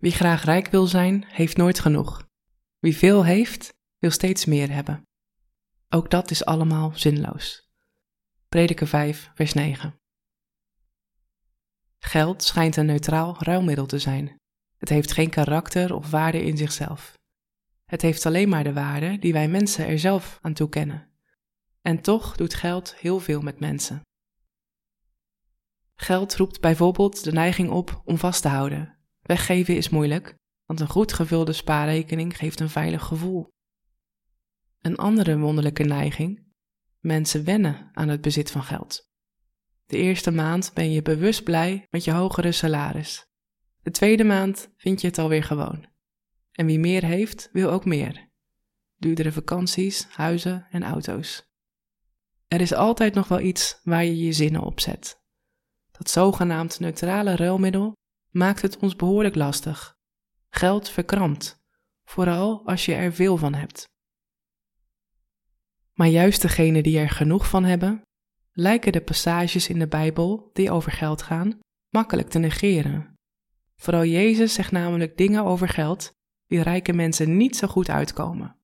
Wie graag rijk wil zijn, heeft nooit genoeg. Wie veel heeft, wil steeds meer hebben. Ook dat is allemaal zinloos. Prediker 5, vers 9. Geld schijnt een neutraal ruilmiddel te zijn. Het heeft geen karakter of waarde in zichzelf. Het heeft alleen maar de waarde die wij mensen er zelf aan toekennen. En toch doet geld heel veel met mensen. Geld roept bijvoorbeeld de neiging op om vast te houden, Weggeven is moeilijk, want een goed gevulde spaarrekening geeft een veilig gevoel. Een andere wonderlijke neiging: mensen wennen aan het bezit van geld. De eerste maand ben je bewust blij met je hogere salaris. De tweede maand vind je het alweer gewoon. En wie meer heeft, wil ook meer. Duurdere vakanties, huizen en auto's. Er is altijd nog wel iets waar je je zinnen op zet. Dat zogenaamd neutrale ruilmiddel maakt het ons behoorlijk lastig. Geld verkrampt, vooral als je er veel van hebt. Maar juist degenen die er genoeg van hebben, lijken de passages in de Bijbel die over geld gaan makkelijk te negeren. Vooral Jezus zegt namelijk dingen over geld die rijke mensen niet zo goed uitkomen.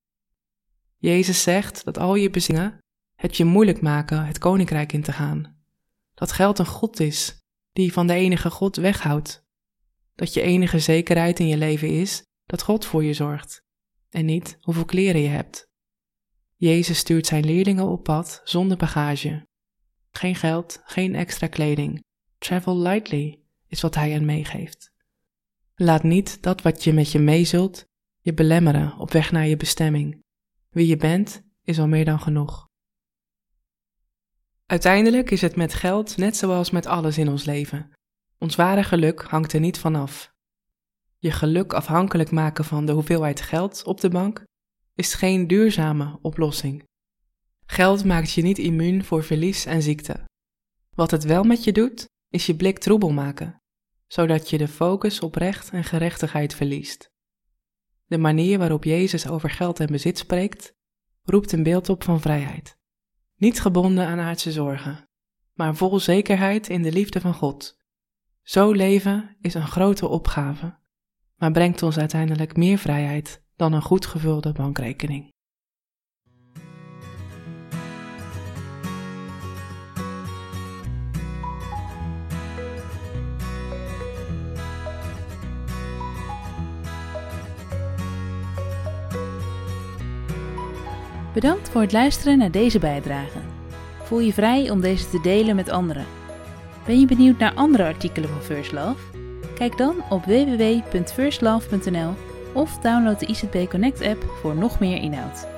Jezus zegt dat al je bezingen het je moeilijk maken het koninkrijk in te gaan. Dat geld een God is die van de enige God weghoudt dat je enige zekerheid in je leven is dat God voor je zorgt en niet hoeveel kleren je hebt. Jezus stuurt zijn leerlingen op pad zonder bagage. Geen geld, geen extra kleding. Travel lightly is wat hij hen meegeeft. Laat niet dat wat je met je meezult je belemmeren op weg naar je bestemming. Wie je bent is al meer dan genoeg. Uiteindelijk is het met geld net zoals met alles in ons leven. Ons ware geluk hangt er niet vanaf. Je geluk afhankelijk maken van de hoeveelheid geld op de bank is geen duurzame oplossing. Geld maakt je niet immuun voor verlies en ziekte. Wat het wel met je doet, is je blik troebel maken, zodat je de focus op recht en gerechtigheid verliest. De manier waarop Jezus over geld en bezit spreekt, roept een beeld op van vrijheid. Niet gebonden aan aardse zorgen, maar vol zekerheid in de liefde van God zo leven is een grote opgave, maar brengt ons uiteindelijk meer vrijheid dan een goed gevulde bankrekening. Bedankt voor het luisteren naar deze bijdrage. Voel je vrij om deze te delen met anderen. Ben je benieuwd naar andere artikelen van First Love? Kijk dan op www.firstlove.nl of download de IZB Connect app voor nog meer inhoud.